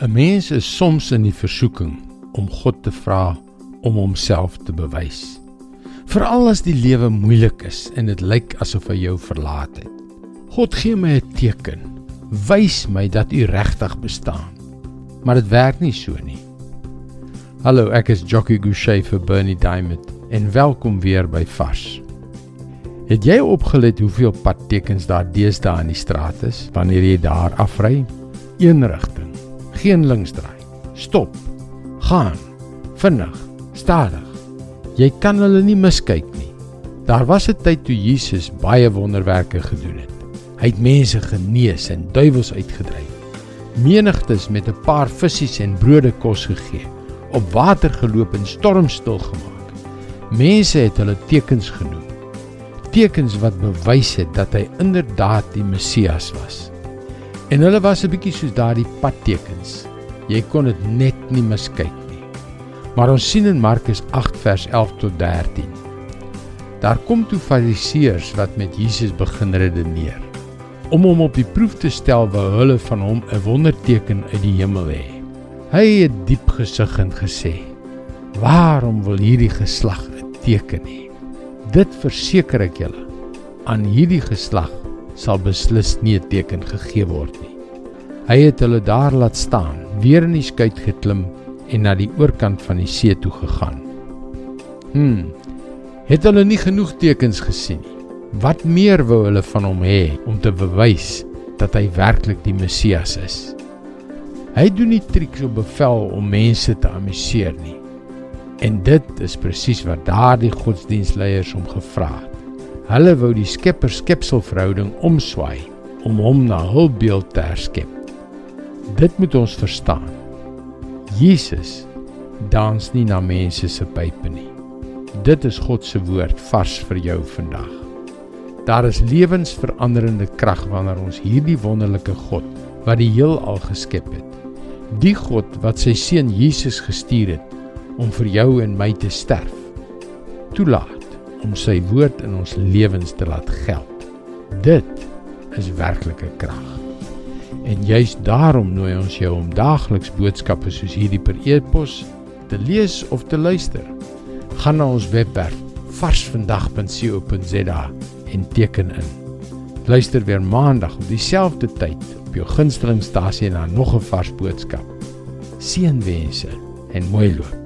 'n Mens is soms in die versoeking om God te vra om homself te bewys. Veral as die lewe moeilik is en dit lyk asof hy jou verlaat het. God gee my 'n teken. Wys my dat U regtig bestaan. Maar dit werk nie so nie. Hallo, ek is Jockey Gouchee vir Bernie Diamond en welkom weer by Vars. Het jy opgelet hoeveel padtekens daar deesdae in die straat is wanneer jy daar afry? Een rigting, geen linksdraai. Stop. Gaan. Vinnig. Stadig. Jy kan hulle nie miskyk nie. Daar was 'n tyd toe Jesus baie wonderwerke gedoen het. Hy het mense genees en duiwels uitgedryf. Menigtes met 'n paar visse en brode kos gegee, op water geloop en stormstil gemaak. Mense het hulle tekens genoem. Tekens wat bewys het dat hy inderdaad die Messias was. En hulle was 'n bietjie soos daardie padtekens. Jy kon dit net nie miskyk nie. Maar ons sien in Markus 8 vers 11 tot 13. Daar kom toe Fariseërs wat met Jesus begin redeneer. Om hom op die proef te stel wou hulle van hom 'n wonderteken uit die hemel hê. Hy het diep gesug en gesê: "Waarom wil hierdie geslag 'n teken hê? Dit verseker ek julle, aan hierdie geslag sal beslis nie 'n teken gegee word nie." Hy het hulle daar laat staan, weer in die skei geklim en na die oorkant van die see toe gegaan. Hm. Het hulle nie genoeg tekens gesien nie? Wat meer wou hulle van hom hê om te bewys dat hy werklik die Messias is? Hy doen nie triks op bevel om mense te amuseer nie. En dit is presies wat daardie godsdienstleiers hom gevra het. Hulle wou die skepper-skepsel verhouding omswaai om hom na hul beeld te herskep. Dit moet ons verstaan. Jesus dans nie na mense se pype nie. Dit is God se woord vars vir jou vandag. Daar is lewensveranderende krag wanneer ons hierdie wonderlike God wat die heelal geskep het, die God wat sy seun Jesus gestuur het om vir jou en my te sterf, toelaat om sy woord in ons lewens te laat geld. Dit is werklike krag. En juis daarom nooi ons jou om daagliks boodskappe soos hierdie per e-pos te lees of te luister. Gaan na ons webwerf varsvandag.co.za en teken in. Luister weer maandag op dieselfde tyd op jou gunstelingstasie na nog 'n vars boodskap. Seënwense en mooi loop.